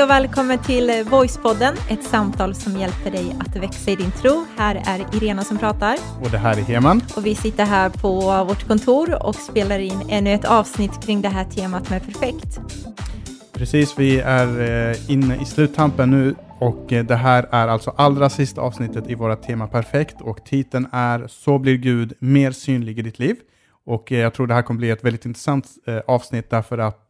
Hej och välkommen till Voicepodden, ett samtal som hjälper dig att växa i din tro. Här är Irena som pratar. Och det här är Heman. Och vi sitter här på vårt kontor och spelar in ännu ett avsnitt kring det här temat med perfekt. Precis, vi är eh, inne i sluttampen nu och eh, det här är alltså allra sista avsnittet i våra tema perfekt och titeln är Så blir Gud mer synlig i ditt liv. Och eh, jag tror det här kommer bli ett väldigt intressant avsnitt därför att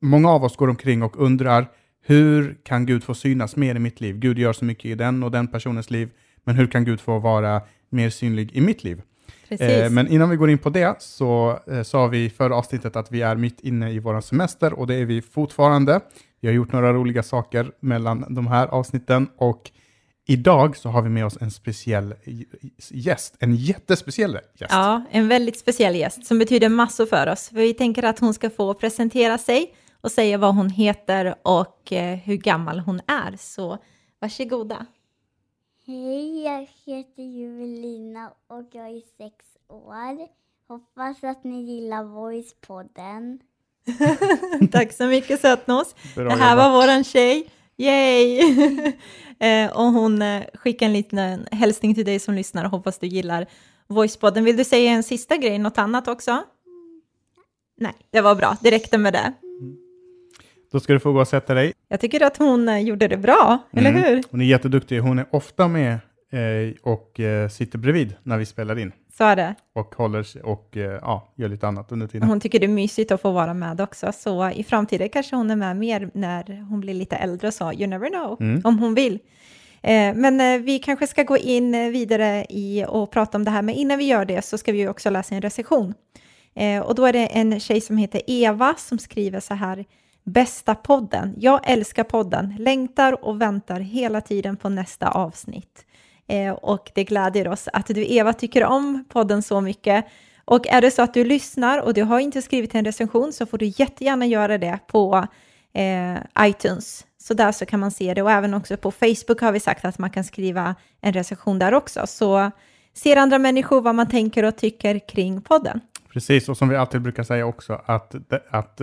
många av oss går omkring och undrar hur kan Gud få synas mer i mitt liv? Gud gör så mycket i den och den personens liv, men hur kan Gud få vara mer synlig i mitt liv? Eh, men innan vi går in på det så eh, sa vi förra avsnittet att vi är mitt inne i vår semester och det är vi fortfarande. Vi har gjort några roliga saker mellan de här avsnitten och idag så har vi med oss en speciell gäst, en jättespeciell gäst. Ja, en väldigt speciell gäst som betyder massor för oss. För vi tänker att hon ska få presentera sig och säga vad hon heter och eh, hur gammal hon är. Så varsågoda. Hej, jag heter Juvelina och jag är sex år. Hoppas att ni gillar Voicepodden. Tack så mycket Sötnos. Det här var våran tjej. Yay! eh, och hon eh, skickar en liten hälsning till dig som lyssnar och hoppas du gillar Voicepodden. Vill du säga en sista grej, något annat också? Mm. Nej, det var bra. Det räckte med det. Då ska du få gå och sätta dig. Jag tycker att hon eh, gjorde det bra, mm. eller hur? Hon är jätteduktig. Hon är ofta med eh, och eh, sitter bredvid när vi spelar in. Så är det. Och håller och eh, ja, gör lite annat under tiden. Hon tycker det är mysigt att få vara med också, så i framtiden kanske hon är med mer när hon blir lite äldre och så. You never know, mm. om hon vill. Men vi kanske ska gå in vidare i och prata om det här, men innan vi gör det så ska vi också läsa en recension. och då är det en tjej som heter Eva som skriver så här. Bästa podden. Jag älskar podden, längtar och väntar hela tiden på nästa avsnitt. Eh, och det gläder oss att du Eva tycker om podden så mycket. Och är det så att du lyssnar och du har inte skrivit en recension så får du jättegärna göra det på eh, iTunes. Så där så kan man se det och även också på Facebook har vi sagt att man kan skriva en recension där också. Så ser andra människor vad man tänker och tycker kring podden. Precis, och som vi alltid brukar säga också att, att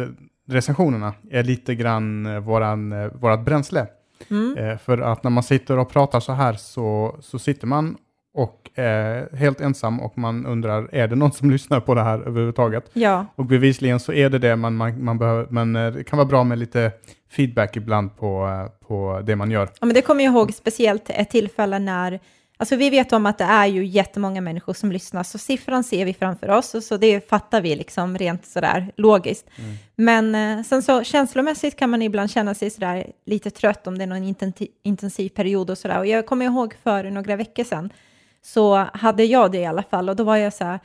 recensionerna är lite grann eh, våran, eh, vårat bränsle. Mm. Eh, för att när man sitter och pratar så här så, så sitter man och är helt ensam och man undrar, är det någon som lyssnar på det här överhuvudtaget? Ja. Och bevisligen så är det det, man, man, man behöver, men det kan vara bra med lite feedback ibland på, på det man gör. Ja, men det kommer jag ihåg speciellt ett tillfälle när Alltså vi vet om att det är ju jättemånga människor som lyssnar, så siffran ser vi framför oss, och så det fattar vi liksom rent sådär logiskt. Mm. Men eh, sen så känslomässigt kan man ibland känna sig sådär lite trött om det är någon intensiv, intensiv period och sådär. Och jag kommer ihåg för några veckor sedan, så hade jag det i alla fall, och då var jag så här,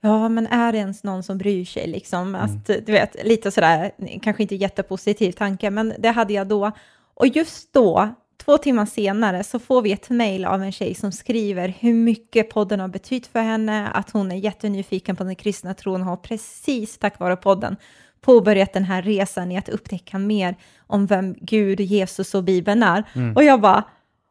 ja men är det ens någon som bryr sig liksom? Mm. Att, du vet, lite sådär, kanske inte jättepositiv tanke, men det hade jag då. Och just då Två timmar senare så får vi ett mejl av en tjej som skriver hur mycket podden har betytt för henne, att hon är jättenyfiken på den kristna tron och har precis tack vare podden påbörjat den här resan i att upptäcka mer om vem Gud, Jesus och Bibeln är. Mm. Och jag bara,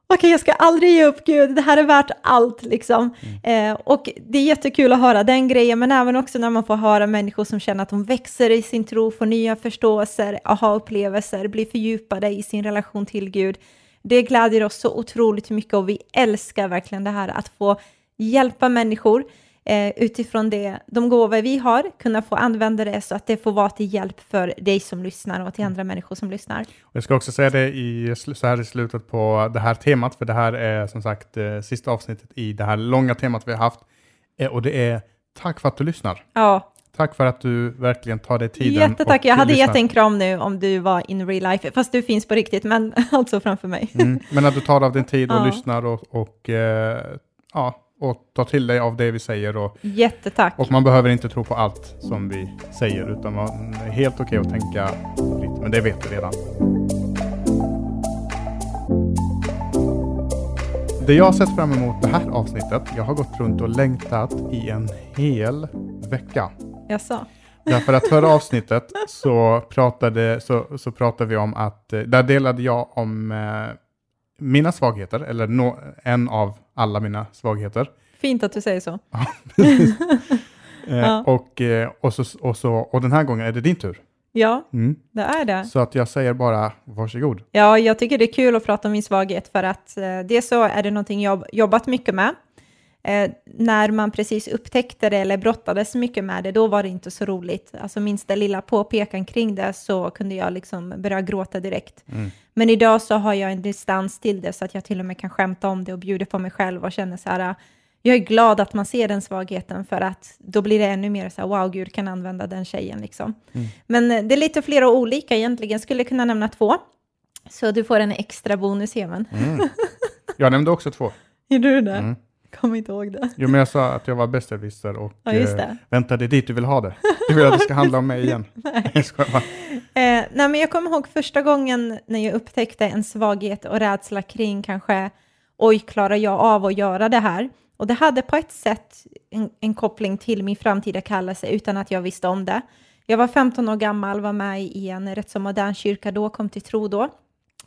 okej, okay, jag ska aldrig ge upp Gud, det här är värt allt liksom. Mm. Eh, och det är jättekul att höra den grejen, men även också när man får höra människor som känner att de växer i sin tro, får nya förståelser, aha-upplevelser, blir fördjupade i sin relation till Gud. Det gläder oss så otroligt mycket och vi älskar verkligen det här att få hjälpa människor eh, utifrån det, de gåvor vi har, kunna få använda det så att det får vara till hjälp för dig som lyssnar och till andra människor som lyssnar. Jag ska också säga det i, så här i slutet på det här temat, för det här är som sagt eh, sista avsnittet i det här långa temat vi har haft. Eh, och det är tack för att du lyssnar. Ja, Tack för att du verkligen tar dig tiden. Jättetack. Jag hade gett en kram nu om du var in real life, fast du finns på riktigt, men alltså framför mig. Mm, men att du tar av din tid och ja. lyssnar och, och uh, ja, och tar till dig av det vi säger. Och, Jättetack. Och man behöver inte tro på allt som vi säger, utan man är helt okej okay att tänka lite, men det vet du redan. Det jag har sett fram emot det här avsnittet, jag har gått runt och längtat i en hel vecka. Jaså? Därför att förra avsnittet så pratade, så, så pratade vi om att, eh, där delade jag om eh, mina svagheter, eller no, en av alla mina svagheter. Fint att du säger så. eh, och, eh, och, så, och, så, och den här gången är det din tur. Ja, Mm. det är det. Så att jag säger bara varsågod. Ja, jag tycker det är kul att prata om min svaghet för att eh, det så är det någonting jag jobbat mycket med. Eh, när man precis upptäckte det eller brottades mycket med det, då var det inte så roligt. Alltså minsta lilla påpekan kring det så kunde jag liksom börja gråta direkt. Mm. Men idag så har jag en distans till det så att jag till och med kan skämta om det och bjuda på mig själv och känner så här, jag är glad att man ser den svagheten för att då blir det ännu mer så här, wow, Gud kan använda den tjejen liksom. Mm. Men eh, det är lite flera olika egentligen, skulle kunna nämna två. Så du får en extra bonus, Hemen. Mm. Jag nämnde också två. Gjorde du det? Mm. Kommer inte ihåg det. Jo, men jag sa att jag var besserwisser och Ja, just eh, det. vänta, det är dit du vill ha det. Du vill att det ska handla om mig igen. Nej. Jag bara. Eh, nej, men jag kommer ihåg första gången när jag upptäckte en svaghet och rädsla kring kanske, oj, klarar jag av att göra det här? Och det hade på ett sätt en, en koppling till min framtida kallelse utan att jag visste om det. Jag var 15 år gammal, var med i en rätt så modern kyrka då, kom till tro då,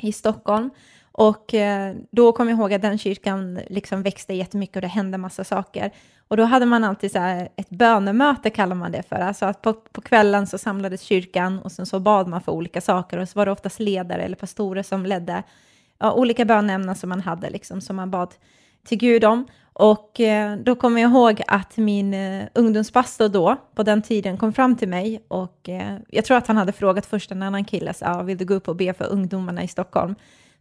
i Stockholm. Och eh, då kom jag ihåg att den kyrkan liksom växte jättemycket och det hände massa saker. Och då hade man alltid så här ett bönemöte kallar man det för. Alltså att på, på kvällen så samlades kyrkan och sen så bad man för olika saker och så var det oftast ledare eller pastorer som ledde ja, olika bönämnen som man hade liksom som man bad till Gud om. Och eh, då kommer jag ihåg att min eh, ungdomspastor då, på den tiden, kom fram till mig och eh, jag tror att han hade frågat först en annan kille, så, ah, vill du gå upp och be för ungdomarna i Stockholm?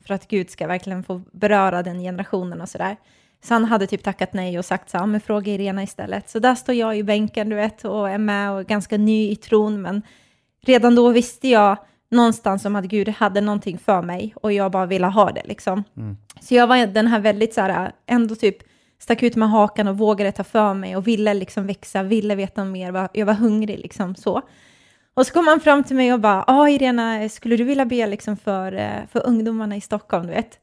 För att Gud ska verkligen få beröra den generationen och sådär. Så han hade typ tackat nej och sagt så här, men fråga Irena istället. Så där står jag i bänken, du vet, och är med och är ganska ny i tron, men redan då visste jag någonstans om att Gud hade någonting för mig och jag bara ville ha det liksom. Mm. Så jag var den här väldigt så här, ändå typ stack ut med hakan och vågade ta för mig och ville liksom växa, ville veta mer, jag var hungrig liksom så. Och så kom han fram till mig och bara, ja Irena, skulle du vilja be liksom för, eh, för ungdomarna i Stockholm, du vet?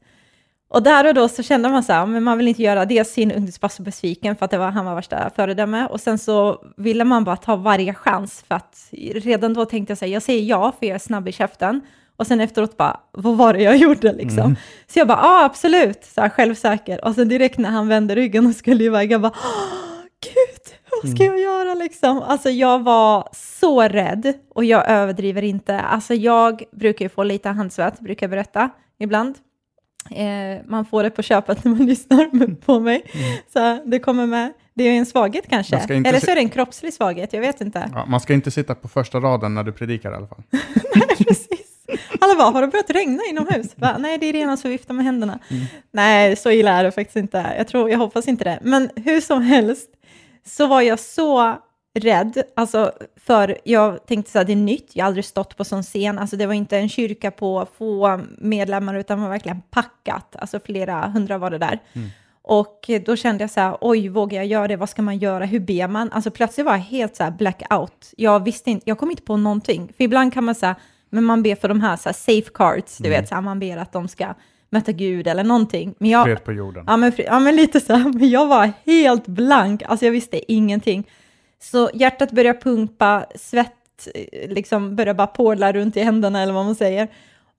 Och där och då så kände man så här, men man vill inte göra dels sin ungdomspastor besviken för att det var, han var värsta föredöme och sen så ville man bara ta varje chans för att redan då tänkte jag säga, jag säger ja för jag är snabb i käften och sen efteråt bara, vad var det jag gjorde liksom? Mm. Så jag bara, ja absolut, så här självsäker och sen direkt när han vände ryggen och skulle iväg, jag bara, "Åh, gud, vad ska jag göra liksom? Alltså jag var så rädd och jag överdriver inte. Alltså jag brukar ju få lite handsvett, brukar jag berätta ibland. Eh, man får det på köpet när man lyssnar på mig. Så det kommer med. Det är en svaghet kanske. Eller så är det en kroppslig svaghet, jag vet inte. Ja, man ska inte sitta på första raden när du predikar i alla fall. Precis. Alla bara, har det börjat regna inomhus? Va? Nej, det är rena som viftar med händerna. Nej, så illa är det faktiskt inte. Jag, tror, jag hoppas inte det. Men hur som helst så var jag så rädd, alltså för jag tänkte så här, det är nytt, jag har aldrig stått på sån scen, alltså det var inte en kyrka på få medlemmar utan var verkligen packat, alltså flera hundra var det där. Och då kände jag så här, oj, vågar jag göra det? Vad ska man göra? Hur ber man? Alltså plötsligt var jag helt så här blackout. Jag visste inte, jag kom inte på någonting. För ibland kan man säga, men man ber för de här, så här safeguards, du vet, så här, man ber att de ska möta Gud eller någonting. Men jag, Fred på jorden. Ja men, ja, men lite så här. Men jag var helt blank. Alltså jag visste ingenting. Så hjärtat började pumpa, svett eh, liksom började bara porla runt i händerna eller vad man säger.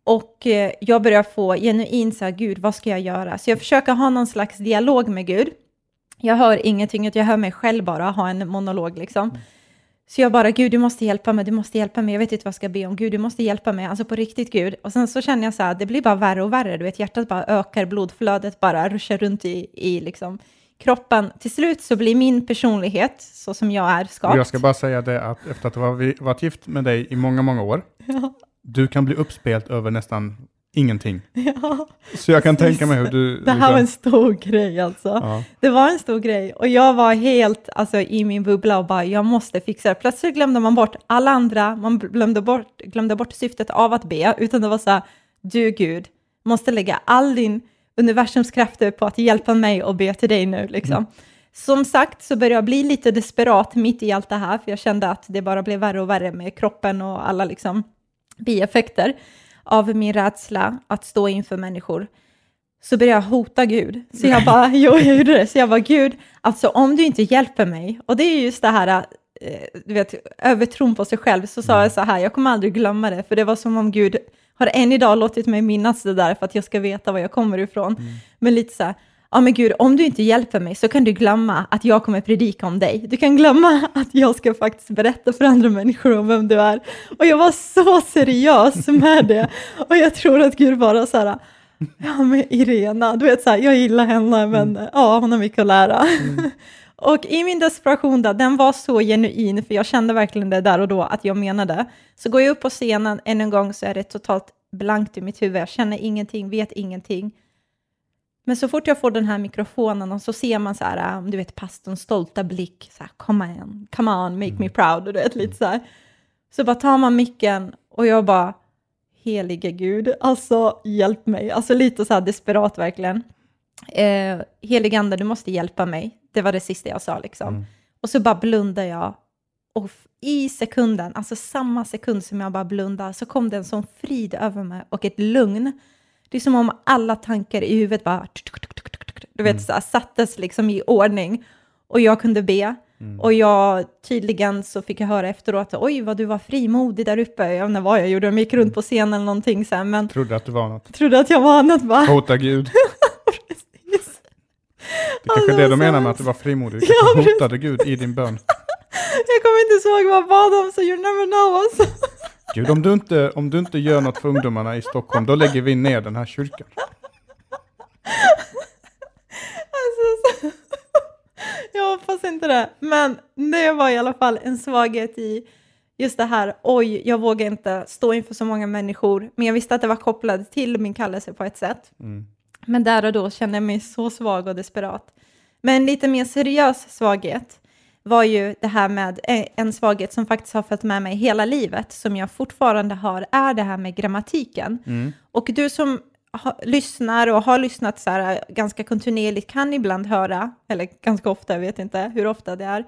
Och eh, jag började få genuint så här, Gud, vad ska jag göra? Så jag försöker ha någon slags dialog med Gud. Jag hör ingenting, jag hör mig själv bara ha en monolog liksom. Så jag bara, Gud, du måste hjälpa mig, du måste hjälpa mig, jag vet inte vad jag ska be om, Gud, du måste hjälpa mig, alltså på riktigt Gud. Och sen så känner jag så här, det blir bara värre och värre, du vet, hjärtat bara ökar, blodflödet bara ruschar runt i, i liksom kroppen. Till slut så blir min personlighet, så som jag är, Och skapt. jag ska bara säga det att efter att ha varit varit gift med dig i många, många år, Ja, du kan bli uppspelt över nästan ingenting. ja. Så jag kan Precis. tänka mig hur du... Det här var en stor grej alltså. ja. Det var en stor grej och jag var helt alltså, i min bubbla och bara jag måste fixa det. Plötsligt glömde man bort alla andra, man glömde bort, glömde bort syftet av att be, utan det var så här, du Gud måste lägga all din universums krafter på att hjälpa mig och be till dig nu liksom. Som sagt så började jag bli lite desperat mitt i allt det här, för jag kände att det bara blev värre och värre med kroppen och alla liksom bieffekter av min rädsla att stå inför människor så började jag hota Gud. Så jag bara, jo, jag gjorde det. Så jag bara, Gud, alltså om du inte hjälper mig, och det är just det här, eh, du vet, övertron på sig själv, så sa jag så här, jag kommer aldrig glömma det, för det var som om Gud har än idag låtit mig minnas det där för att jag ska veta var jag kommer ifrån. Men lite så här, ja men gud, om du inte hjälper mig så kan du glömma att jag kommer predika om dig. Du kan glömma att jag ska faktiskt berätta för andra människor om vem du är. Och jag var så seriös med det. Och jag tror att Gud bara så här, ja men Irena, du vet så här, jag gillar henne, men mm. ja, hon har mycket att lära. Mm. och i min desperation där, den var så genuin, för jag kände verkligen det där och då, att jag menade. Så går jag upp på scenen än en gång så är det totalt blankt i mitt huvud, jag känner ingenting, vet ingenting. Men så fort jag får den här mikrofonen och så ser man så här, du vet pastorns stolta blick, så här, come on, come on, make me mm. proud, och du vet lite så här. Så bara tar man micken och jag bara, helige Gud, alltså hjälp mig, alltså lite så här desperat verkligen. Eh, helige Ande, du måste hjälpa mig, det var det sista jag sa liksom. Mm. Och så bara blundar jag och i sekunden, alltså samma sekund som jag bara blundade, så kom det en sån frid över mig och ett lugn. Det är som om alla tankar i huvudet bara, du vet, mm. så här, sattes liksom i ordning. Och jag kunde be. Mm. Och jag, tydligen så fick jag höra efteråt, oj vad du var frimodig där uppe. Jag vet inte vad jag gjorde, jag gick runt på scenen eller någonting så här, men... Trodde att du var något. Trodde att jag var något bara. Hota Gud. precis. Det är kanske alltså, det de menar med att du var frimodig, du ja, hotade Gud i din bön. jag kommer inte ihåg vad jag bad om, så you never know alltså. Gud, om du, inte, om du inte gör något för ungdomarna i Stockholm, då lägger vi ner den här kyrkan. Alltså, så, jag hoppas inte det. Men det var i alla fall en svaghet i just det här, oj, jag vågar inte stå inför så många människor. Men jag visste att det var kopplat till min kallelse på ett sätt. Mm. Men där och då kände jag mig så svag och desperat. Men lite mer seriös svaghet var ju det här med en svaghet som faktiskt har följt med mig hela livet, som jag fortfarande har, är det här med grammatiken. Mm. Och du som ha, lyssnar och har lyssnat så här ganska kontinuerligt kan ibland höra, eller ganska ofta, jag vet inte hur ofta det är,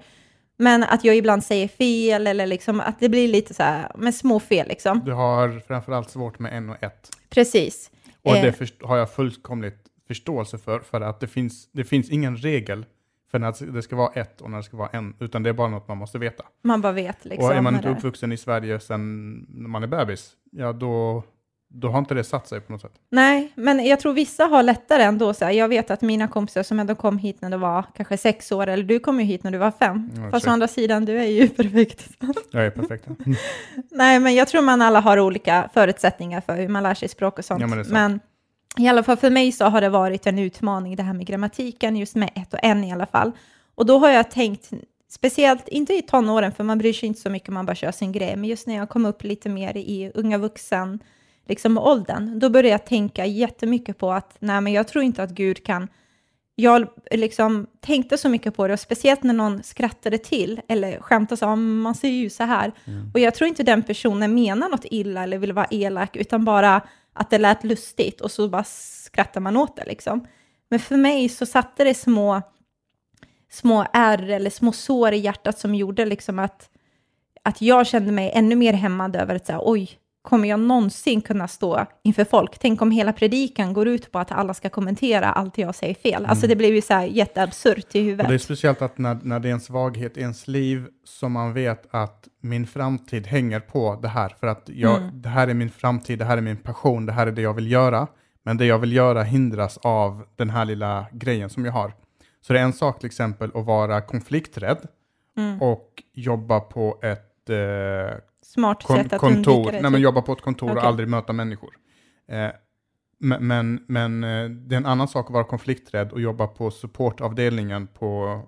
men att jag ibland säger fel eller liksom att det blir lite så här med små fel liksom. Du har framförallt svårt med en och ett. Precis. Och det eh. har jag fullkomligt förståelse för, för att det finns, det finns ingen regel för när det ska vara ett och när det ska vara en, utan det är bara något man måste veta. Man bara vet liksom. Och är man inte uppvuxen i Sverige sedan man är bebis, ja då, då har inte det satt sig på något sätt. Nej, men jag tror vissa har lättare ändå. Så här, jag vet att mina kompisar som ändå kom hit när du var kanske sex år, eller du kom ju hit när du var fem. Ja, Fast å andra sidan, du är ju perfekt. Jag är perfekt. Ja. Nej, men jag tror man alla har olika förutsättningar för hur man lär sig språk och sånt. Ja, men, men i alla fall för mig så har det varit en utmaning det här med grammatiken, just med ett och en i alla fall. Och då har jag tänkt, speciellt inte i tonåren, för man bryr sig inte så mycket, man bara kör sin grej, men just när jag kom upp lite mer i unga vuxen, liksom åldern, då började jag tänka jättemycket på att nej, men jag tror inte att Gud kan jag liksom tänkte så mycket på det, och speciellt när någon skrattade till eller skämtade så, man ser ju så här. Mm. Och jag tror inte den personen menar något illa eller vill vara elak, utan bara att det lät lustigt och så bara skrattar man åt det liksom. Men för mig så satte det små, små ärr eller små sår i hjärtat som gjorde liksom att, att jag kände mig ännu mer hämmad över att säga oj, kommer jag någonsin kunna stå inför folk? Tänk om hela predikan går ut på att alla ska kommentera allt jag säger fel. Mm. Alltså det blir ju så här jätteabsurt i huvudet. Och det är speciellt att när, när det är en svaghet i ens liv som man vet att min framtid hänger på det här. För att jag, mm. det här är min framtid, det här är min passion, det här är det jag vill göra. Men det jag vill göra hindras av den här lilla grejen som jag har. Så det är en sak till exempel att vara konflikträdd mm. och jobba på ett eh, smart kon sätt att kontor, undvika det? Nej, men typ. jobba på ett kontor okay. och aldrig möta människor. Eh, men, men eh, det är en annan sak att vara konflikträdd och jobba på supportavdelningen på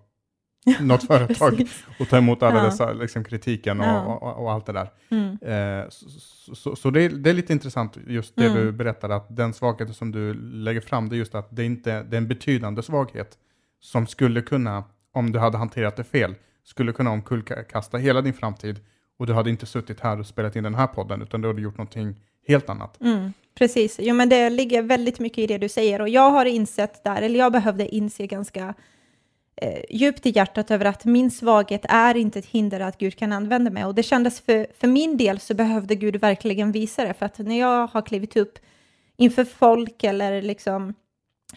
något företag och ta emot alla ja. dessa liksom, kritiken och, ja. och, och, och, allt det där. Mm. Eh, så, så, så det, är, det, är, lite intressant just det mm. du berättade, att den svagheten som du lägger fram, det är just att det, inte, det är en betydande svaghet som skulle kunna, om du hade hanterat det fel, skulle kunna omkullkasta hela din framtid och du hade inte suttit här och spelat in den här podden, utan du hade gjort någonting helt annat. Mm, precis, jo men det ligger väldigt mycket i det du säger och jag har insett där, eller jag behövde inse ganska eh, djupt i hjärtat över att min svaghet är inte ett hinder att Gud kan använda mig. Och det kändes för, för min del så behövde Gud verkligen visa det, för att när jag har klivit upp inför folk eller liksom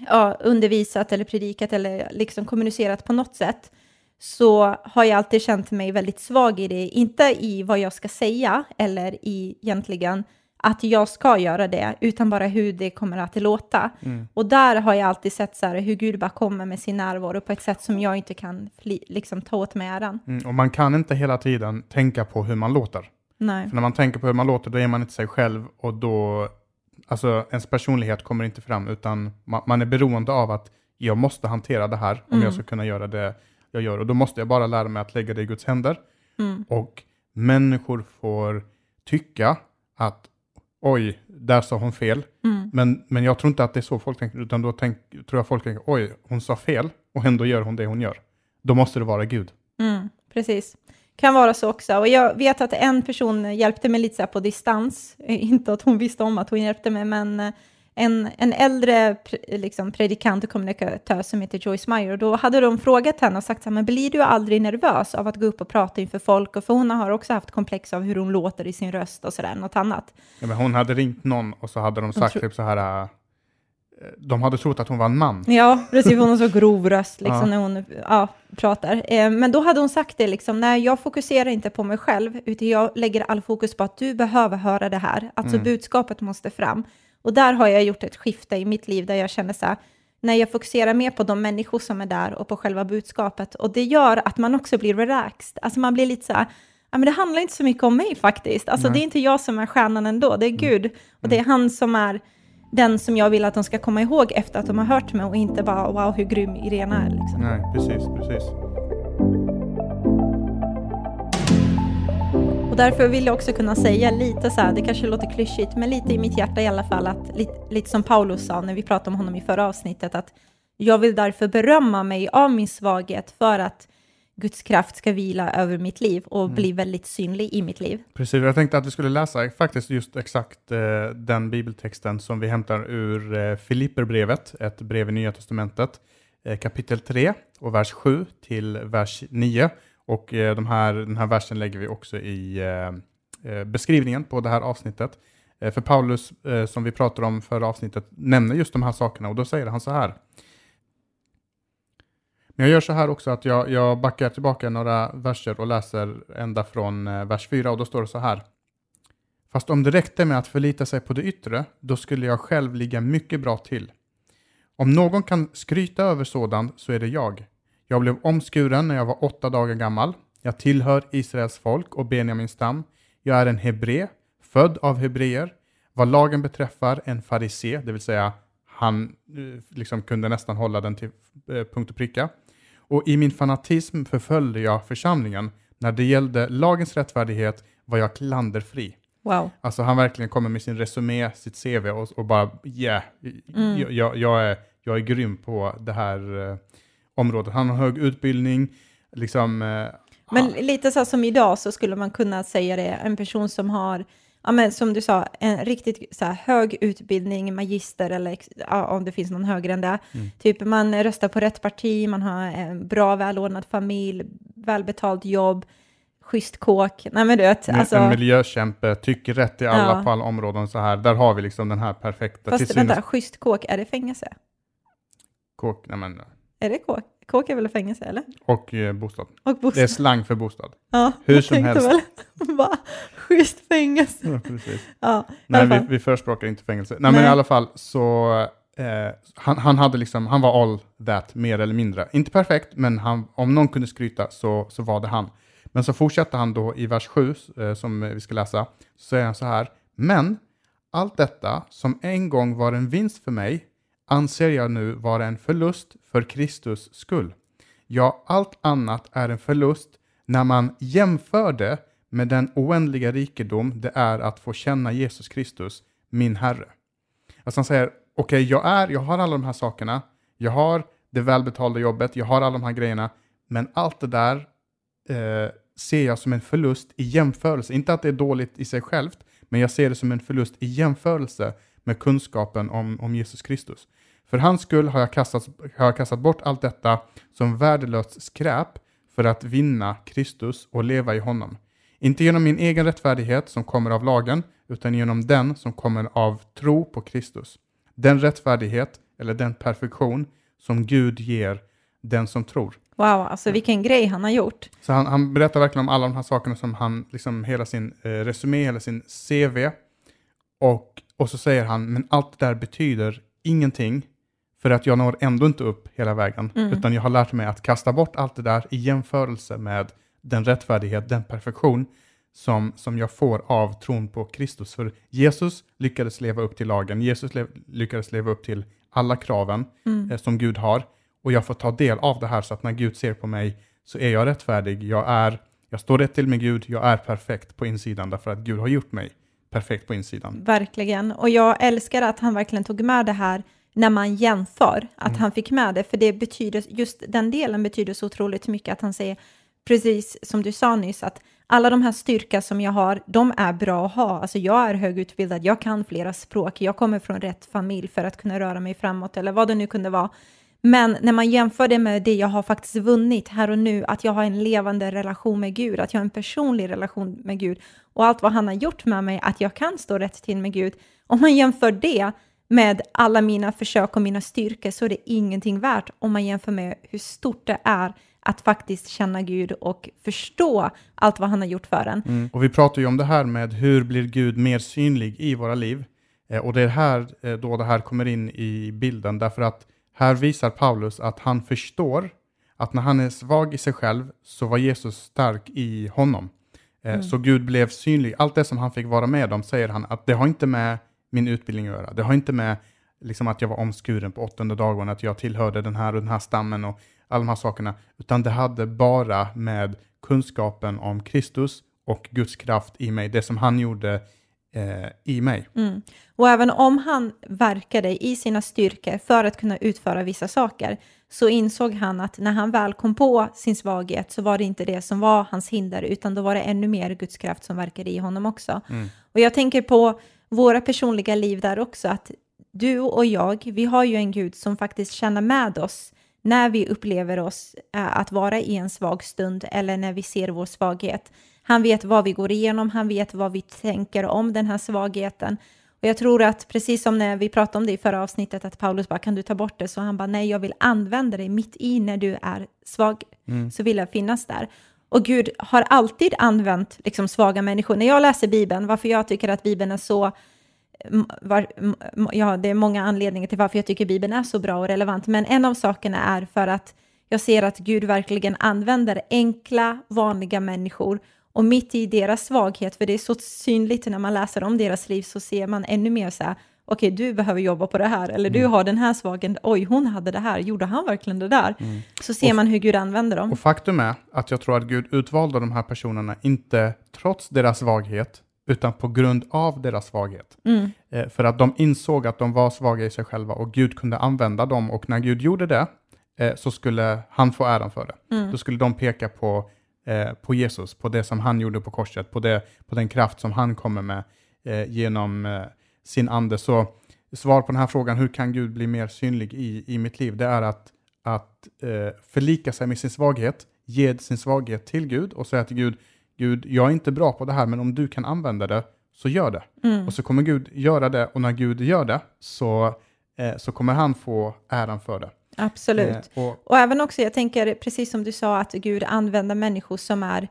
ja, undervisat eller predikat eller liksom kommunicerat på något sätt, så har jag alltid känt mig väldigt svag i det. Inte i vad jag ska säga eller i egentligen att jag ska göra det, utan bara hur det kommer att låta. Mm. Och där har jag alltid sett så här, hur Gud bara kommer med sin närvaro på ett sätt som jag inte kan fli, liksom, ta åt mig äran. Mm. Och man kan inte hela tiden tänka på hur man låter. Nej. För när man tänker på hur man låter, då är man inte sig själv och då, alltså ens personlighet kommer inte fram, utan man, man är beroende av att jag måste hantera det här om Mm. jag ska kunna göra det jag gör. Och då måste jag bara lära mig att lägga det i Guds händer. Mm. Och människor får tycka att oj, där sa hon fel. Mm. Men, men jag tror inte att det är så folk tänker, utan då tänk, tror jag folk tänker oj, hon sa fel och ändå gör hon det hon gör. Då måste det vara Gud. Mm, precis. Kan vara så också. Och jag vet att en person hjälpte mig lite så på distans. Inte att hon visste om att hon hjälpte mig, men eh, en, en äldre liksom, predikant och kommunikatör som heter Joyce Meyer. Och då hade de frågat henne och sagt så här, men blir du aldrig nervös av att gå upp och prata inför folk? Och för hon har också haft komplex av hur hon låter i sin röst och sådär, något annat. Ja, men hon hade ringt någon och så hade de sagt typ så här, äh, de hade trott att hon var en man. Ja, precis. Hon har så grov röst liksom, Ja. när hon ja, pratar. Eh, men då hade hon sagt det, liksom, nej, jag fokuserar inte på mig själv, utan jag lägger all fokus på att du behöver höra det här. Alltså Mm. budskapet måste fram. Och där har jag gjort ett skifte i mitt liv där jag känner så här, när jag fokuserar mer på de människor som är där och på själva budskapet. Och det gör att man också blir relaxed. Alltså man blir lite så här, ja, men det handlar inte så mycket om mig faktiskt. Alltså Nej. det är inte jag som är stjärnan ändå, det är Gud. Och det är han som är den som jag vill att de ska komma ihåg efter att de har hört mig och inte bara wow hur grym Irena är. Liksom. Nej, precis, precis. Och därför vill jag också kunna säga lite så här, det kanske låter klyschigt, men lite i mitt hjärta i alla fall, att lite, lite som Paulus sa när vi pratade om honom i förra avsnittet, att jag vill därför berömma mig av min svaghet för att Guds kraft ska vila över mitt liv och bli väldigt synlig i mitt liv. Precis, jag tänkte att vi skulle läsa faktiskt just exakt eh, den bibeltexten som vi hämtar ur eh, Filipperbrevet, ett brev i Nya Testamentet, eh, kapitel 3 och vers 7 till vers 9. Och eh, de här, den här versen lägger vi också i eh, eh, beskrivningen på det här avsnittet. För Paulus, som vi pratade om förra avsnittet, nämner just de här sakerna och då säger han så här. Men jag gör så här också att jag, jag backar tillbaka några verser och läser ända från vers 4 och då står det så här. Fast om det räckte med att förlita sig på det yttre, då skulle jag själv ligga mycket bra till. Om någon kan skryta över sådant så är det jag. Jag blev omskuren när jag var åtta dagar gammal. Jag tillhör Israels folk och Benjamins stam. Jag är en hebre, född av hebreer. Vad lagen beträffar en farisé, det vill säga han eh, liksom kunde nästan hålla den till eh, punkt och pricka. Och i min fanatism förföljde jag församlingen. När det gällde lagens rättfärdighet var jag klanderfri. Wow. Alltså han verkligen kommer med sin resumé, sitt CV och, och bara yeah, Mm. jag, jag, jag, är, jag är grym på det här eh, området. Han har hög utbildning, liksom. eh, Men han- lite så som idag så skulle man kunna säga det, en person som har, ja men som du sa, en riktigt så här hög utbildning, magister eller ja, om det finns någon högre än det. Mm. Typ man röstar på rätt parti, man har en bra välordnad familj, välbetalt jobb, schysst kåk. Nej men du vet, en alltså, miljökämpe, tycker rätt i alla Ja. på alla områden så här. Där har vi liksom den här perfekta fast synes vänta, schysst kåk, är det fängelse? kåk, nej men, Är det kåk? Kåk är väl fängelse eller? och eh, bostad. Och Det bostad. är slang för bostad. ja, hur som helst. Väl, va? Schysst fängelse. Ja, precis. Ja, Nej, vi, vi förespråkar inte fängelse. Nej, men Nej. i alla fall så, eh, han, han hade liksom, han var all that, mer eller mindre. Inte perfekt, men han, om någon kunde skryta så, så var det han. Men så fortsätter han då i vers 7, eh, som vi ska läsa, så säger han så här, men allt detta som en gång var en vinst för mig anser jag nu vara en förlust för Kristus skull. Ja, allt annat är en förlust när man jämför det med den oändliga rikedom det är att få känna Jesus Kristus, min Herre. Alltså han säger, okej, jag är, jag har alla de här sakerna, jag har det välbetalda jobbet, jag har alla de här grejerna, men allt det där eh, ser jag som en förlust i jämförelse. Inte att det är dåligt i sig självt, men jag ser det som en förlust i jämförelse med kunskapen om, om Jesus Kristus. För hans skull har jag, kastat, har jag kastat bort allt detta som värdelöst skräp för att vinna Kristus och leva i honom. Inte genom min egen rättfärdighet som kommer av lagen, utan genom den som kommer av tro på Kristus. Den rättfärdighet, eller den perfektion, som Gud ger den som tror. Wow, alltså vilken grej han har gjort. Så han, han berättar verkligen om alla de här sakerna som han, liksom hela sin eh, resumé, hela sin CV. Och, och så säger han, men allt det där betyder ingenting för att jag når ändå inte upp hela vägen, Mm. utan jag har lärt mig att kasta bort allt det där i jämförelse med den rättfärdighet, den perfektion som, som jag får av tron på Kristus. För Jesus lyckades leva upp till lagen, Jesus le- lyckades leva upp till alla kraven Mm. eh, som Gud har. Och jag får ta del av det här så att när Gud ser på mig så är jag rättfärdig, jag, är, jag står rätt till med Gud, jag är perfekt på insidan därför att Gud har gjort mig perfekt på insidan. Verkligen. Och jag älskar att han verkligen tog med det här när man jämför, att Mm. han fick med det, för det betyder, just den delen betyder så otroligt mycket, att han säger, precis som du sa nyss, att alla de här styrkor som jag har, de är bra att ha. Alltså jag är högutbildad, jag kan flera språk, jag kommer från rätt familj för att kunna röra mig framåt, eller vad det nu kunde vara. Men när man jämför det med det jag har faktiskt vunnit här och nu, att jag har en levande relation med Gud, att jag har en personlig relation med Gud och allt vad han har gjort med mig, att jag kan stå rätt till med Gud. Om man jämför det med alla mina försök och mina styrkor så är det ingenting värt om man jämför med hur stort det är att faktiskt känna Gud och förstå allt vad han har gjort för en. Mm. Och vi pratar ju om det här med hur blir Gud mer synlig i våra liv. Eh, och det är här eh, då det här kommer in i bilden, därför att här visar Paulus att han förstår att när han är svag i sig själv så var Jesus stark i honom. Eh, Så Gud blev synlig. Allt det som han fick vara med om säger han att det har inte med min utbildning att göra. Det har inte med liksom, att jag var omskuren på åttonde dagen, att jag tillhörde den här och den här stammen och alla de här sakerna, utan det hade bara med kunskapen om Kristus och Guds kraft i mig, det som han gjorde eh, i mig. Mm. Och även om han verkade i sina styrkor för att kunna utföra vissa saker, så insåg han att när han väl kom på sin svaghet så var det inte det som var hans hinder, utan då var det ännu mer Guds kraft som verkade i honom också. Och jag tänker på våra personliga liv där också, att du och jag, vi har ju en Gud som faktiskt känner med oss när vi upplever oss eh, att vara i en svag stund eller när vi ser vår svaghet. Han vet vad vi går igenom, han vet vad vi tänker om den här svagheten. Och jag tror att precis som när vi pratade om det i förra avsnittet, att Paulus bara, kan du ta bort det? Så han bara, nej, jag vill använda det mitt i när du är svag, så vill jag finnas där. Och Gud har alltid använt liksom, svaga människor. När jag läser Bibeln, varför jag tycker att Bibeln är så var, ja, det är många anledningar till varför jag tycker Bibeln är så bra och relevant, men en av sakerna är för att jag ser att Gud verkligen använder enkla, vanliga människor och mitt i deras svaghet, för det är så synligt när man läser om deras liv, så ser man ännu mer så här, okej, du behöver jobba på det här, eller du har den här svagheten, oj, hon hade det här, gjorde han verkligen det där? Så ser man hur Gud använder dem. Och faktum är att jag tror att Gud utvalde de här personerna inte trots deras svaghet, utan på grund av deras svaghet. Mm. Eh, för att de insåg att de var svaga i sig själva och Gud kunde använda dem och när Gud gjorde det eh, så skulle han få äran för det. Mm. Då skulle de peka på, eh, på Jesus, på det som han gjorde på korset, på, det, på den kraft som han kommer med eh, genom eh, sin ande. Så svar på den här frågan, hur kan Gud bli mer synlig i, i mitt liv? Det är att, att eh, förlika sig med sin svaghet, ge sin svaghet till Gud och säga till Gud, Gud, jag är inte bra på det här, men om du kan använda det, så gör det. Mm. Och så kommer Gud göra det, och när Gud gör det, så, eh, så kommer han få äran för det. Absolut. Eh, och, Och även också, jag tänker precis som du sa, att Gud använder människor som är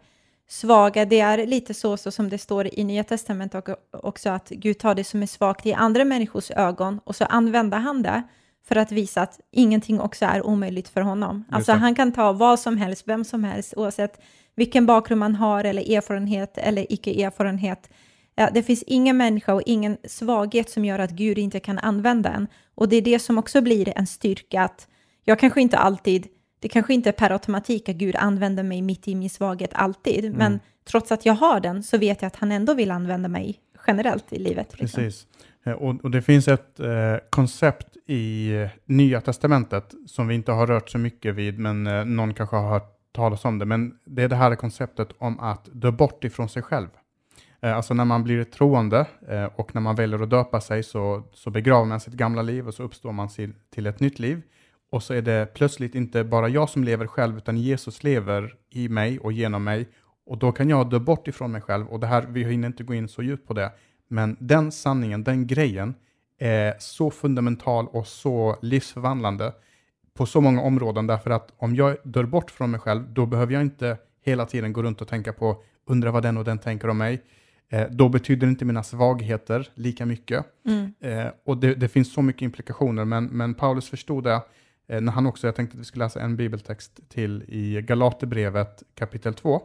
svaga. Det är lite så, så som det står i Nya Testamentet och- också, att Gud tar det som är svagt i andra människors ögon och så använder han det för att visa att ingenting också är omöjligt för honom. Alltså han kan ta vad som helst, vem som helst, oavsett vilken bakgrund man har eller erfarenhet eller icke-erfarenhet. Ja, det finns ingen människa och ingen svaghet som gör att Gud inte kan använda en. Och det är det som också blir en styrka, att jag kanske inte alltid, det kanske inte är per automatik att Gud använder mig mitt i min svaghet alltid, men trots att jag har den så vet jag att han ändå vill använda mig generellt i livet. liksom. Precis. Eh, Och, det finns ett eh, koncept i eh, Nya Testamentet som vi inte har rört så mycket vid, men eh, någon kanske har hört talas om det. Men det är det här konceptet om att dö bort ifrån sig själv. Eh, alltså när man blir troende eh, och när man väljer att döpa sig så, så begraver man sitt gamla liv och så uppstår man till, till ett nytt liv. Och så är det plötsligt inte bara jag som lever själv, utan Jesus lever i mig och genom mig. Och då kan jag dö bort ifrån mig själv. Och det här, vi hinner inte gå in så djupt på det. Men den sanningen, den grejen, är så fundamental och så livsförvandlande på så många områden. Därför att om jag dör bort från mig själv, då behöver jag inte hela tiden gå runt och tänka på, undra vad den och den tänker om mig. eh, då betyder inte mina svagheter lika mycket. Mm. Eh, och det, det finns så mycket implikationer, men, men Paulus förstod det när han också, jag tänkte att vi skulle läsa en bibeltext till i Galaterbrevet kapitel 2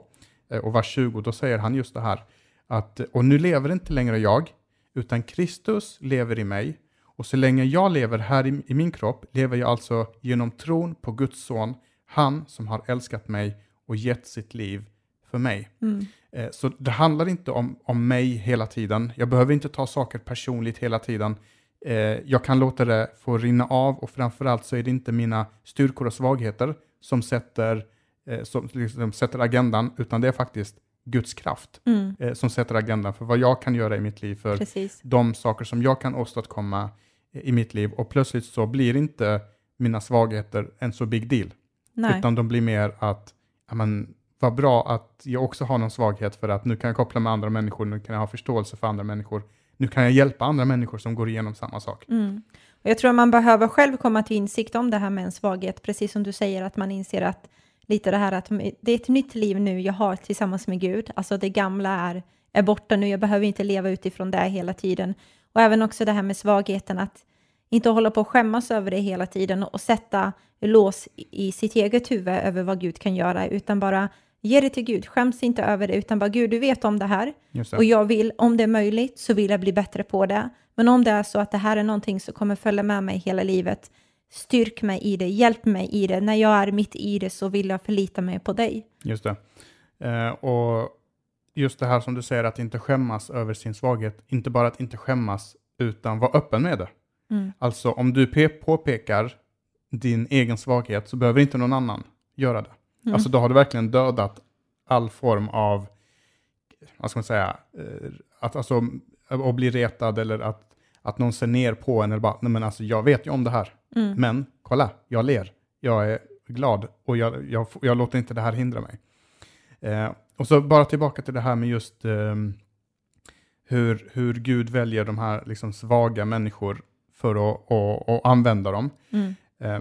eh, och vers 20, då säger han just det här, att och nu lever inte längre jag, utan Kristus lever i mig, och så länge jag lever här i, i min kropp lever jag alltså genom tron på Guds son, han som har älskat mig och gett sitt liv för mig. Mm. Eh, Så det handlar inte om, om mig hela tiden. Jag behöver inte ta saker personligt hela tiden. Eh, Jag kan låta det få rinna av och framförallt så är det inte mina styrkor och svagheter som sätter, eh, som liksom sätter agendan, utan det är faktiskt Guds kraft Mm. eh, som sätter agendan för vad jag kan göra i mitt liv, för Precis. de saker som jag kan åstadkomma eh, i mitt liv. Och plötsligt så blir inte mina svagheter en så big deal. Nej. Utan de blir mer att, ja men vad bra att jag också har någon svaghet för att nu kan jag koppla med andra människor, nu kan jag ha förståelse för andra människor, nu kan jag hjälpa andra människor som går igenom samma sak. Mm. Och jag tror att man behöver själv komma till insikt om det här med en svaghet, precis som du säger, att man inser att lite det här att det är ett nytt liv nu jag har tillsammans med Gud, alltså det gamla är, är borta nu, jag behöver inte leva utifrån det hela tiden. Och även också det här med svagheten, att inte hålla på och skämmas över det hela tiden och sätta lås i sitt eget huvud över vad Gud kan göra, utan bara ge det till Gud, skäms inte över det, utan bara Gud, du vet om det här, det. och jag vill, om det är möjligt, så vill jag bli bättre på det. Men om det är så att det här är någonting som kommer följa med mig hela livet, styrk mig i det, hjälp mig i det. När jag är mitt i det så vill jag förlita mig på dig. Just det. Eh, och just det här som du säger, att inte skämmas över sin svaghet, inte bara att inte skämmas, utan vara öppen med det. Mm. Alltså om du pe- påpekar din egen svaghet så behöver inte någon annan göra det. Mm. Alltså då har du verkligen dödat all form av, vad ska man säga, eh, att, alltså, att bli retad eller att, att någon ser ner på en eller bara, nej men alltså jag vet ju om det här, Mm. men kolla, jag ler, jag är glad och jag, jag, jag låter inte det här hindra mig. Eh, och så bara tillbaka till det här med just ehm, hur, hur Gud väljer de här liksom svaga människor för att och, och använda dem. Mm. Eh,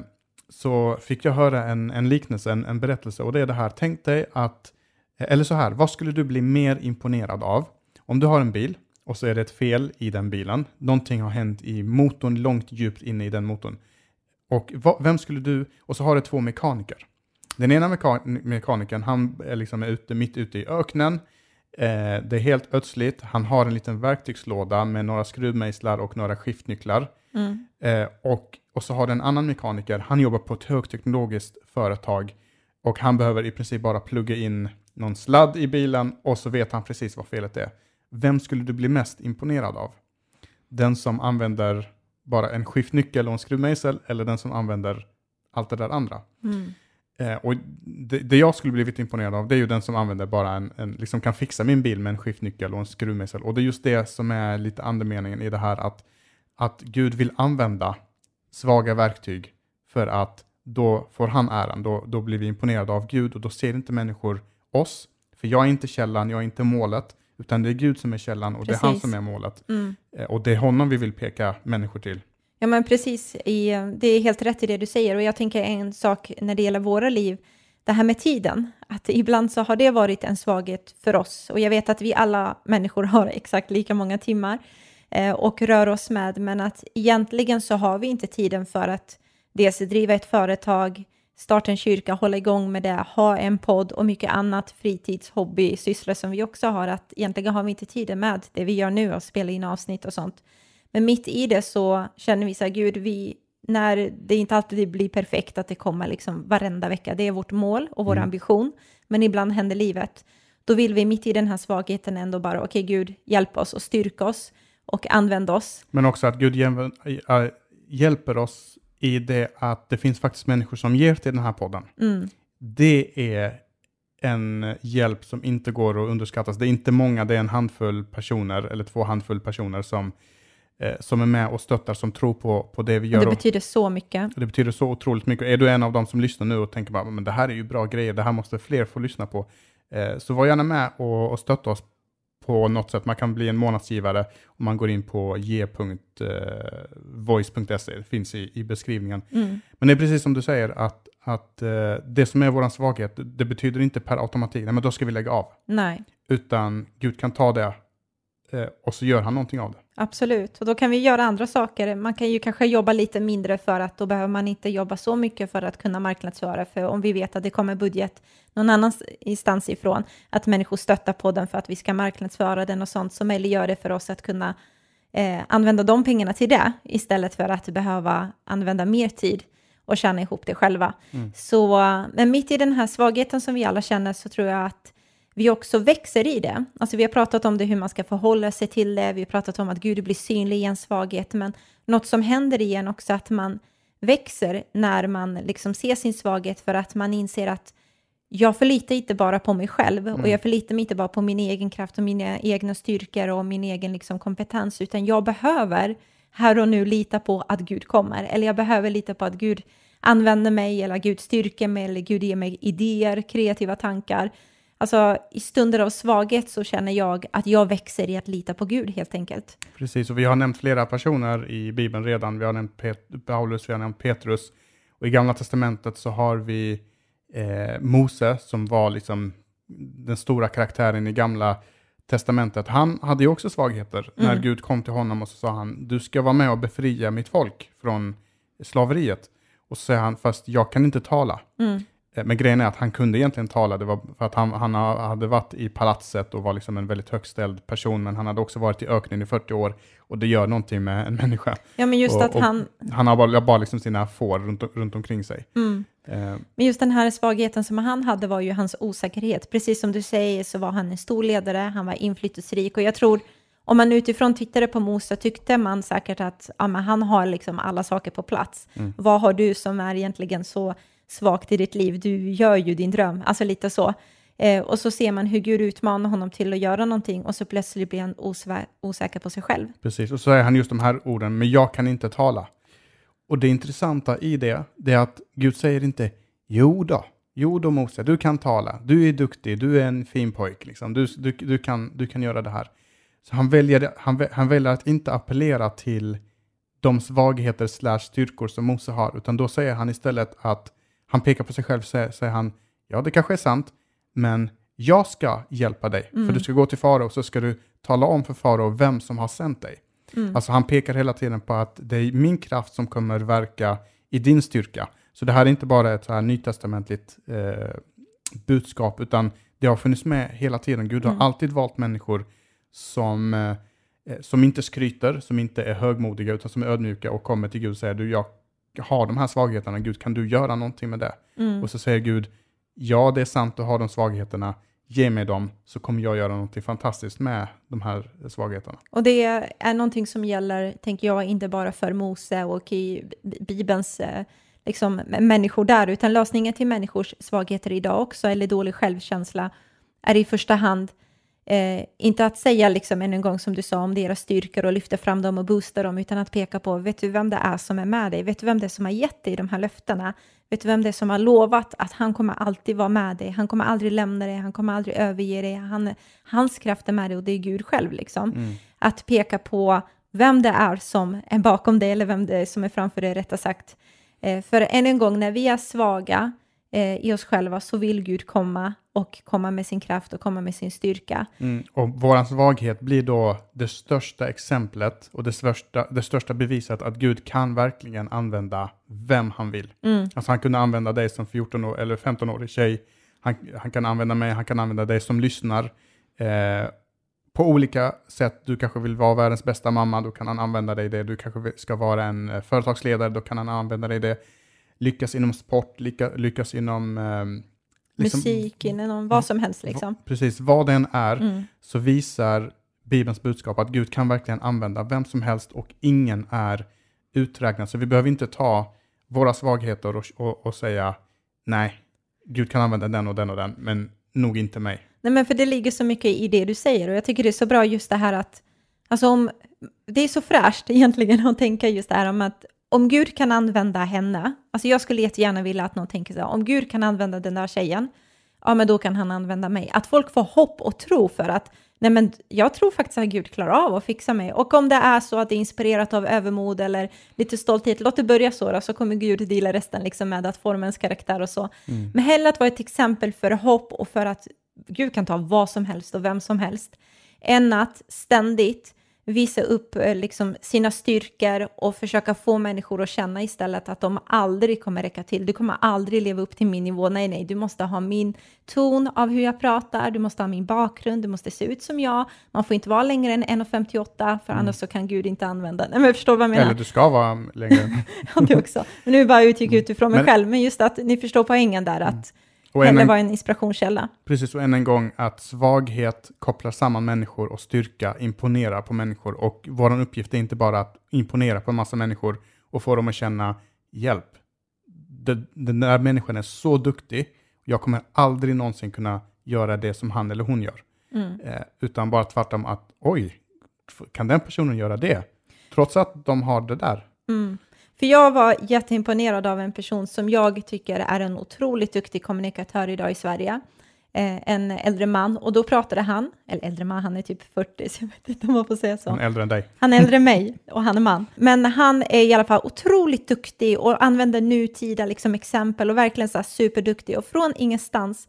så fick jag höra en, en liknelse, en, en berättelse och det är det här, tänk dig att, eller så här, vad skulle du bli mer imponerad av? Om du har en bil och så är det ett fel i den bilen, någonting har hänt i motorn långt djupt inne i den motorn. Och vad, vem skulle du, och så har du två mekaniker. Den ena meka- mekanikern, han är liksom ute, mitt ute i öknen, eh, det är helt ödsligt, han har en liten verktygslåda med några skruvmejslar och några skiftnycklar. Mm. Eh, och, och så har den en annan mekaniker, han jobbar på ett högteknologiskt företag och han behöver i princip bara plugga in någon sladd i bilen och så vet han precis vad felet är. Vem skulle du bli mest imponerad av? Den som använder bara en skiftnyckel och en skruvmejsel eller den som använder allt det där andra? Mm. Eh, och det, det jag skulle blivit imponerad av det är ju den som använder bara en, en liksom kan fixa min bil med en skiftnyckel och en skruvmejsel. Och det är just det som är lite andemeningen i det här att, att Gud vill använda svaga verktyg för att då får han äran, då, då blir vi imponerade av Gud och då ser inte människor oss, för jag är inte källan, jag är inte målet, utan det är Gud som är källan och det är han Precis. som är målet. Mm. Eh, och det är honom vi vill peka människor till. Ja, men precis. I, det är helt rätt i det du säger. Och jag tänker en sak när det gäller våra liv, det här med tiden. Att ibland så har det varit en svaghet för oss. Och jag vet att vi alla människor har exakt lika många timmar eh, och rör oss med. Men att egentligen så har vi inte tiden för att dels driva ett företag, starta en kyrka, hålla igång med det, ha en podd och mycket annat fritids, hobby, sysslor som vi också har. Att egentligen har vi inte tiden med det vi gör nu och spela in avsnitt och sånt. Men mitt i det så känner vi så här, Gud, vi, när det inte alltid blir perfekt att det kommer liksom varenda vecka, det är vårt mål och vår Mm. ambition, men ibland händer livet. Då vill vi mitt i den här svagheten ändå bara, okej Gud, hjälp oss och styrka oss och använd oss. Men också att Gud äh, hjälper oss i det att det finns faktiskt människor som ger till den här podden. Mm, Det är en hjälp som inte går att underskattas. Det är inte många, det är en handfull personer, eller två handfull personer som, eh, som är med och stöttar, som tror på, på det vi och gör. det Och, betyder så mycket. och det betyder så otroligt mycket. Är du en av dem som lyssnar nu och tänker bara, men det här är ju bra grejer, det här måste fler få lyssna på. Eh, så var gärna med och, och stötta oss på något sätt. Man kan bli en månadsgivare om man går in på j.voice.se, det finns i, i beskrivningen. Mm, Men det är precis som du säger, att, att eh, det som är vår svaghet, det betyder inte per automatik, nej men då ska vi lägga av. nej, Utan Gud kan ta det eh, och så gör han någonting av det. Absolut, och då kan vi göra andra saker. Man kan ju kanske jobba lite mindre för att då behöver man inte jobba så mycket för att kunna marknadsföra. För om vi vet att det kommer budget någon annanstans ifrån, att människor stöttar på den för att vi ska marknadsföra den och sånt, så möjliggör det för oss att kunna eh, använda de pengarna till det istället för att behöva använda mer tid och tjäna ihop det själva. Mm. Så, men mitt i den här svagheten som vi alla känner så tror jag att vi också växer i det. Alltså vi har pratat om det, hur man ska förhålla sig till det, vi har pratat om att Gud blir synlig i en svaghet, men något som händer i en också att man växer när man liksom ser sin svaghet för att man inser att jag förlitar inte bara på mig själv mm. och jag förlitar mig inte bara på min egen kraft och mina egna styrkor och min egen liksom kompetens, utan jag behöver här och nu lita på att Gud kommer, eller jag behöver lita på att Gud använder mig, eller Gud styrker mig, eller Gud ger mig idéer, kreativa tankar. Alltså i stunder av svaghet så känner jag att jag växer i att lita på Gud helt enkelt. Precis, och vi har nämnt flera personer i Bibeln redan. Vi har nämnt Pet Paulus, vi har nämnt Petrus. Och i Gamla Testamentet så har vi eh, Mose som var liksom den stora karaktären i Gamla Testamentet. Han hade ju också svagheter mm. när Gud kom till honom och så sa han, du ska vara med och befria mitt folk från slaveriet. Och så säger han, fast jag kan inte tala. Mm. Men grejen är att han kunde egentligen tala, det var för att han, han hade varit i palatset och var liksom en väldigt högställd person, men han hade också varit i öknen i 40 år och det gör någonting med en människa. Ja, men just och, att han... Han har bara, bara liksom sina får runt, runt omkring sig. Mm. Eh. Men just den här svagheten som han hade var ju hans osäkerhet. Precis som du säger så var han en stor ledare, han var inflytelserik och jag tror om man utifrån tittade på Mose tyckte man säkert att ja, han har liksom alla saker på plats. Mm. Vad har du som är egentligen så svagt i ditt liv? Du gör ju din dröm, alltså lite så. Eh, och så ser man hur Gud utmanar honom till att göra någonting och så plötsligt blir han osvä- osäker på sig själv. Precis, och så säger han just de här orden, men jag kan inte tala. Och det intressanta i det, det är att Gud säger inte jo då, jo då Mose, du kan tala, du är duktig, du är en fin pojk, liksom. du, du, du, kan, du kan göra det här. Så han väljer, han, han väljer att inte appellera till de svagheter slash styrkor som Mose har, utan då säger han istället att han pekar på sig själv, säger, säger han, ja det kanske är sant, men jag ska hjälpa dig. Mm. För du ska gå till farao och så ska du tala om för farao vem som har sänt dig. Mm. Alltså han pekar hela tiden på att det är min kraft som kommer verka i din styrka. Så det här är inte bara ett så här nytestamentligt eh, budskap, utan det har funnits med hela tiden. Gud har mm. alltid valt människor som, eh, som inte skryter, som inte är högmodiga, utan som är ödmjuka och kommer till Gud och säger du, jag har de här svagheterna, Gud, kan du göra någonting med det? Mm. Och så säger Gud, ja, det är sant, du har de svagheterna, ge mig dem, så kommer jag göra någonting fantastiskt med de här svagheterna. Och det är någonting som gäller, tänker jag, inte bara för Mose och i Bibelns eh, liksom, människor där, utan lösningen till människors svagheter idag också, eller dålig självkänsla, är i första hand Eh, inte att säga liksom än en gång som du sa om deras styrkor och lyfta fram dem och boosta dem, utan att peka på, vet du vem det är som är med dig? Vet du vem det är som har gett dig de här löftena? Vet du vem det är som har lovat att han kommer alltid vara med dig? Han kommer aldrig lämna dig, han kommer aldrig överge dig. Han, hans kraft är med dig och det är Gud själv. Liksom. Mm. Att peka på vem det är som är bakom dig, eller vem det är som är framför dig, rättare sagt. Eh, för än en gång, när vi är svaga, eh, i oss själva så vill Gud komma och komma med sin kraft och komma med sin styrka. Mm, och vår svaghet blir då det största exemplet och det största, det största beviset att Gud kan verkligen använda vem han vill. Mm. Alltså han kunde använda dig som 14 år, eller 15-årig tjej, han, han, kan använda mig, han kan använda dig som lyssnar. Eh, på olika sätt. Du kanske vill vara världens bästa mamma, då kan han använda dig det. Du kanske ska vara en eh, företagsledare, då kan han använda dig det lyckas inom sport, lyckas, inom eh, liksom, musik, inom vad som helst. Liksom. Precis, vad den är, mm. så visar Bibelns budskap att Gud kan verkligen använda vem som helst och ingen är uträknad. Så vi behöver inte ta våra svagheter och, och, och säga nej, Gud kan använda den och den och den, men nog inte mig. Nej, men för det ligger så mycket i det du säger och jag tycker det är så bra just det här att, alltså om, det är så fräscht egentligen att tänka just det här om att om Gud kan använda henne, alltså jag skulle jättegärna vilja att någon tänker så här, om Gud kan använda den där tjejen, ja men då kan han använda mig. Att folk får hopp och tro för att, nej men jag tror faktiskt att Gud klarar av att fixa mig. Och om det är så att det är inspirerat av övermod eller lite stolthet, låt det börja så då, så kommer Gud dela resten liksom med att forma ens karaktär och så. Mm. Men hellre att vara ett exempel för hopp och för att Gud kan ta vad som helst och vem som helst än att ständigt visa upp eh, liksom, sina styrkor och försöka få människor att känna istället att de aldrig kommer räcka till. Du kommer aldrig leva upp till min nivå. Nej, nej, du måste ha min ton av hur jag pratar, du måste ha min bakgrund, du måste se ut som jag. Man får inte vara längre än 1,58 för mm. annars så kan Gud inte använda Nej, men förstår vad jag menar. Eller du ska vara längre. ja, det också. Men nu bara uttryck utifrån mig men, själv, men just att ni förstår poängen där, att mm och Hellre vara en inspirationskälla. Precis, och än en gång att svaghet kopplar samman människor och styrka imponerar på människor. Och vår uppgift är inte bara att imponera på en massa människor och få dem att känna hjälp. Den där människan är så duktig, jag kommer aldrig någonsin kunna göra det som han eller hon gör. Mm. Eh, utan bara tvärtom att, oj, kan den personen göra det? Trots att de har det där. Mm. För jag var jätteimponerad av en person som jag tycker är en otroligt duktig kommunikatör idag i Sverige. Eh, en äldre man, och då pratade han, eller äldre man, han är typ 40, så jag vet inte om man får säga så. Han är äldre än dig. Han är äldre än mig, och han är man. Men han är i alla fall otroligt duktig och använder nutida liksom, exempel och verkligen så superduktig. Och från ingenstans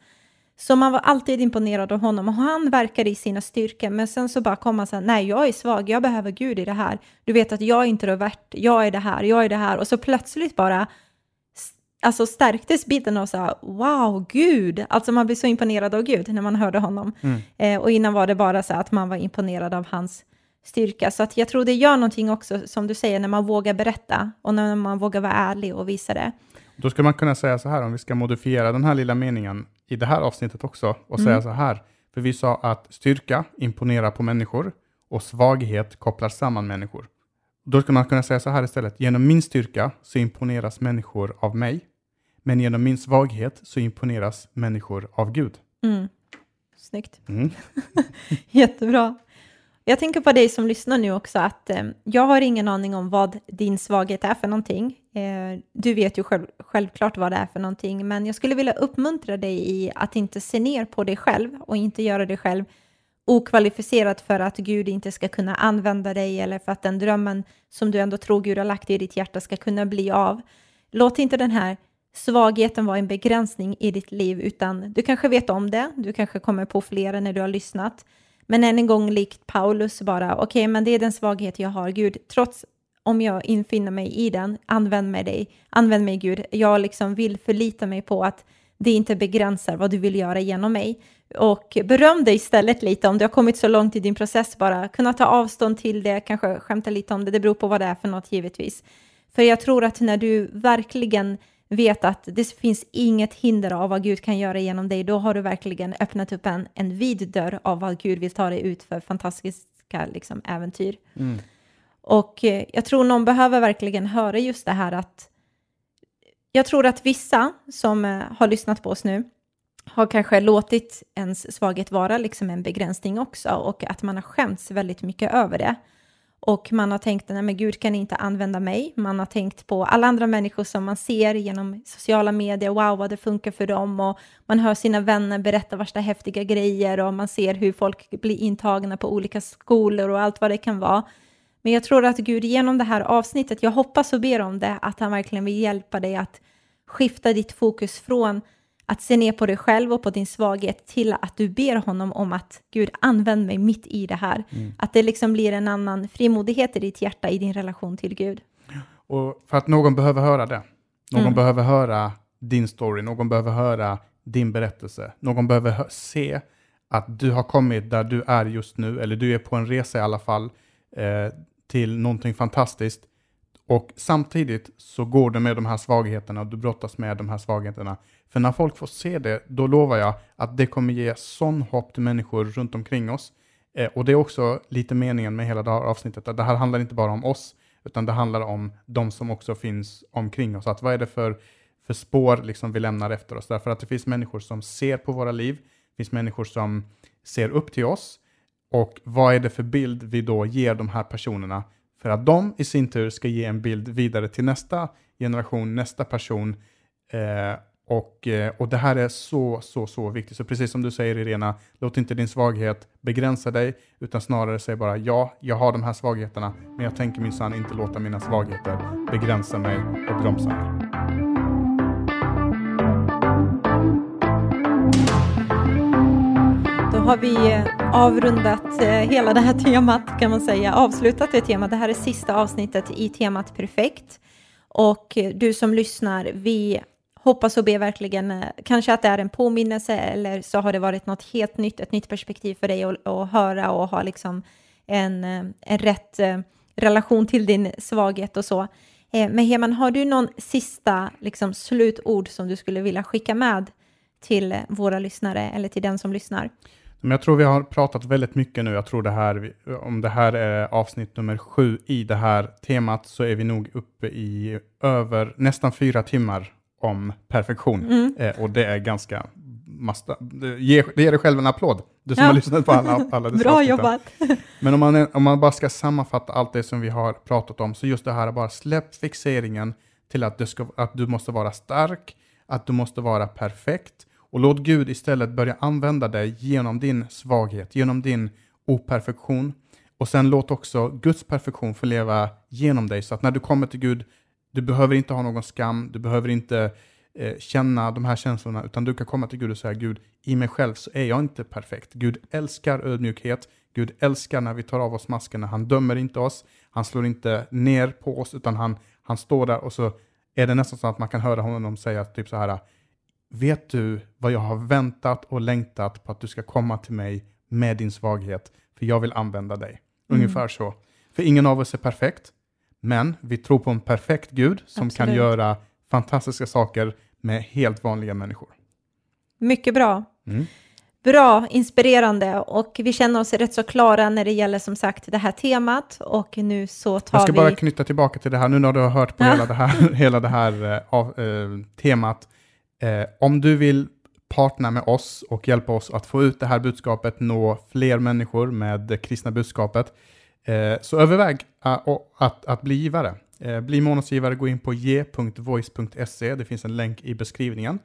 så man var alltid imponerad av honom och han verkade i sina styrkor. Men sen så bara kom han så här, nej jag är svag, jag behöver Gud i det här. Du vet att jag är introvert, jag är det här, jag är det här. Och så plötsligt bara alltså stärktes bilden och sa wow, Gud. Alltså man blir så imponerad av Gud när man hörde honom. Mm. Eh, och innan var det bara så att man var imponerad av hans styrka. Så att jag tror det gör någonting också, som du säger, när man vågar berätta och när man vågar vara ärlig och visa det. Då skulle man kunna säga så här, om vi ska modifiera den här lilla meningen i det här avsnittet också och mm. säga så här. För vi sa att styrka imponerar på människor och svaghet kopplar samman människor. Då skulle man kunna säga så här istället. Genom min styrka så imponeras människor av mig. Men genom min svaghet så imponeras människor av Gud. Mm. Snyggt. Mm. Jättebra. Jag tänker på dig som lyssnar nu också att eh, jag har ingen aning om vad din svaghet är för någonting. Eh, du vet ju själv, självklart vad det är för någonting, men jag skulle vilja uppmuntra dig i att inte se ner på dig själv och inte göra dig själv okvalificerad för att Gud inte ska kunna använda dig eller för att den drömmen som du ändå tror Gud har lagt i ditt hjärta ska kunna bli av. Låt inte den här svagheten vara en begränsning i ditt liv, utan du kanske vet om det, du kanske kommer på flera när du har lyssnat, men än en gång likt Paulus bara, okej, okay, men det är den svaghet jag har, Gud, trots om jag infinner mig i den, använd mig dig, använd mig Gud. Jag liksom vill förlita mig på att det inte begränsar vad du vill göra genom mig. Och beröm dig istället lite om du har kommit så långt i din process bara. Kunna ta avstånd till det, kanske skämta lite om det, det beror på vad det är för något givetvis. För jag tror att när du verkligen vet att det finns inget hinder av vad Gud kan göra genom dig, då har du verkligen öppnat upp en, en vid dörr av vad Gud vill ta dig ut för fantastiska liksom, äventyr. Mm. Och eh, jag tror någon behöver verkligen höra just det här att jag tror att vissa som eh, har lyssnat på oss nu har kanske låtit ens svaghet vara liksom en begränsning också och att man har skämts väldigt mycket över det. Och man har tänkt, nej men Gud kan inte använda mig. Man har tänkt på alla andra människor som man ser genom sociala medier, wow vad det funkar för dem och man hör sina vänner berätta värsta häftiga grejer och man ser hur folk blir intagna på olika skolor och allt vad det kan vara. Men jag tror att Gud genom det här avsnittet, jag hoppas och ber om det, att han verkligen vill hjälpa dig att skifta ditt fokus från att se ner på dig själv och på din svaghet till att du ber honom om att Gud använd mig mitt i det här. Mm. Att det liksom blir en annan frimodighet i ditt hjärta i din relation till Gud. Och för att någon behöver höra det. Någon mm. behöver höra din story, någon behöver höra din berättelse. Någon behöver se att du har kommit där du är just nu, eller du är på en resa i alla fall, eh, till någonting fantastiskt. Och samtidigt så går du med de här svagheterna och du brottas med de här svagheterna. För när folk får se det, då lovar jag att det kommer ge sån hopp till människor runt omkring oss. Eh, och det är också lite meningen med hela det här avsnittet, att det här handlar inte bara om oss, utan det handlar om de som också finns omkring oss. Att vad är det för, för spår liksom vi lämnar efter oss? Därför att det finns människor som ser på våra liv, det finns människor som ser upp till oss, och vad är det för bild vi då ger de här personerna? För att de i sin tur ska ge en bild vidare till nästa generation, nästa person. Eh, och, eh, och det här är så, så, så viktigt. Så precis som du säger Irena, låt inte din svaghet begränsa dig, utan snarare säg bara ja, jag har de här svagheterna, men jag tänker minsann inte låta mina svagheter begränsa mig och bromsa mig. Då har vi eh, avrundat eh, hela det här temat kan man säga, avslutat det temat. Det här är sista avsnittet i temat Perfekt. Och du som lyssnar, vi hoppas och ber verkligen, eh, kanske att det är en påminnelse eller så har det varit något helt nytt, ett nytt perspektiv för dig att, att höra och ha liksom en, eh, en rätt eh, relation till din svaghet och så. Men Heman, har du någon sista liksom, slutord som du skulle vilja skicka med till våra lyssnare eller till den som lyssnar? Men jag tror vi har pratat väldigt mycket nu. Jag tror det här, om det här är avsnitt nummer sju i det här temat så är vi nog uppe i över nästan fyra timmar om perfektion. Mm. Eh, och det är ganska Masta, ge, det ger dig själv en applåd, du som ja. har lyssnat på alla, alla Bra avsnitten. jobbat! Men om man, om man bara ska sammanfatta allt det som vi har pratat om, så just det här, bara släpp fixeringen till att, ska, att du måste vara stark, att du måste vara perfekt, och låt Gud istället börja använda dig genom din svaghet, genom din operfektion. Och sen låt också Guds perfektion få leva genom dig, så att när du kommer till Gud, du behöver inte ha någon skam, du behöver inte eh, känna de här känslorna, utan du kan komma till Gud och säga Gud, i mig själv så är jag inte perfekt. Gud älskar ödmjukhet, Gud älskar när vi tar av oss maskerna, han dömer inte oss, han slår inte ner på oss, utan han, han står där och så är det nästan så att man kan höra honom säga typ så här, vet du vad jag har väntat och längtat på att du ska komma till mig med din svaghet, för jag vill använda dig. Mm. Ungefär så. För ingen av oss är perfekt, men vi tror på en perfekt Gud som Absolut. kan göra fantastiska saker med helt vanliga människor. Mycket bra. Mm. Bra, inspirerande och vi känner oss rätt så klara när det gäller som sagt det här temat och nu så tar vi... Jag ska vi... bara knyta tillbaka till det här nu när du har hört på ja. hela det här, hela det här äh, av, äh, temat Eh, om du vill partner med oss och hjälpa oss att få ut det här budskapet, nå fler människor med det kristna budskapet, eh, Eh, så överväg eh, att, att bli givare. Eh, bli månadsgivare, gå in på ge.voice.se, det finns en länk i beskrivningen.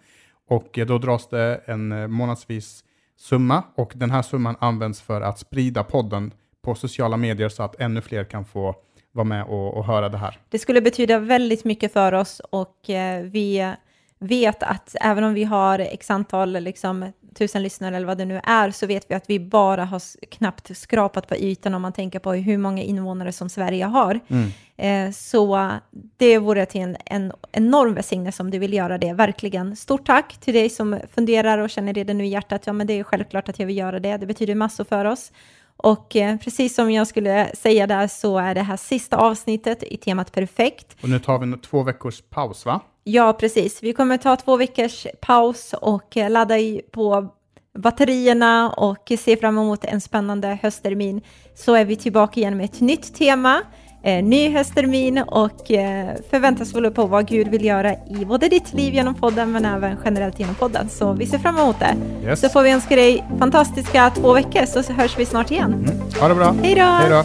Och då dras det en månadsvis summa och den här summan används för att sprida podden på sociala medier så att ännu fler kan få vara med och, och höra det här. Det skulle betyda väldigt mycket för oss och vi vet att även om vi har x antal liksom, tusen lyssnare eller vad det nu är, så vet vi att vi bara har knappt skrapat på ytan om man tänker på hur många invånare som Sverige har. Mm. Eh, så det vore till en, en enorm välsignelse om du vill göra det, verkligen. Stort tack till dig som funderar och känner det nu i hjärtat, ja men det är självklart att jag vill göra det, det betyder massor för oss. Och eh, precis som jag skulle säga där så är det här sista avsnittet i temat perfekt. Och nu tar vi en två veckors paus va? Ja, precis. Vi kommer ta två veckors paus och eh, ladda i på batterierna och se fram emot en spännande hösttermin. Så är vi tillbaka igen med ett nytt tema, ny hösttermin och eh, förväntansfulla på vad Gud vill göra i både ditt liv genom podden men även generellt genom podden. Så vi ser fram emot det. Yes. Så får vi önska dig fantastiska två veckor så hörs vi snart igen. Mm. Ha det bra. Hej då!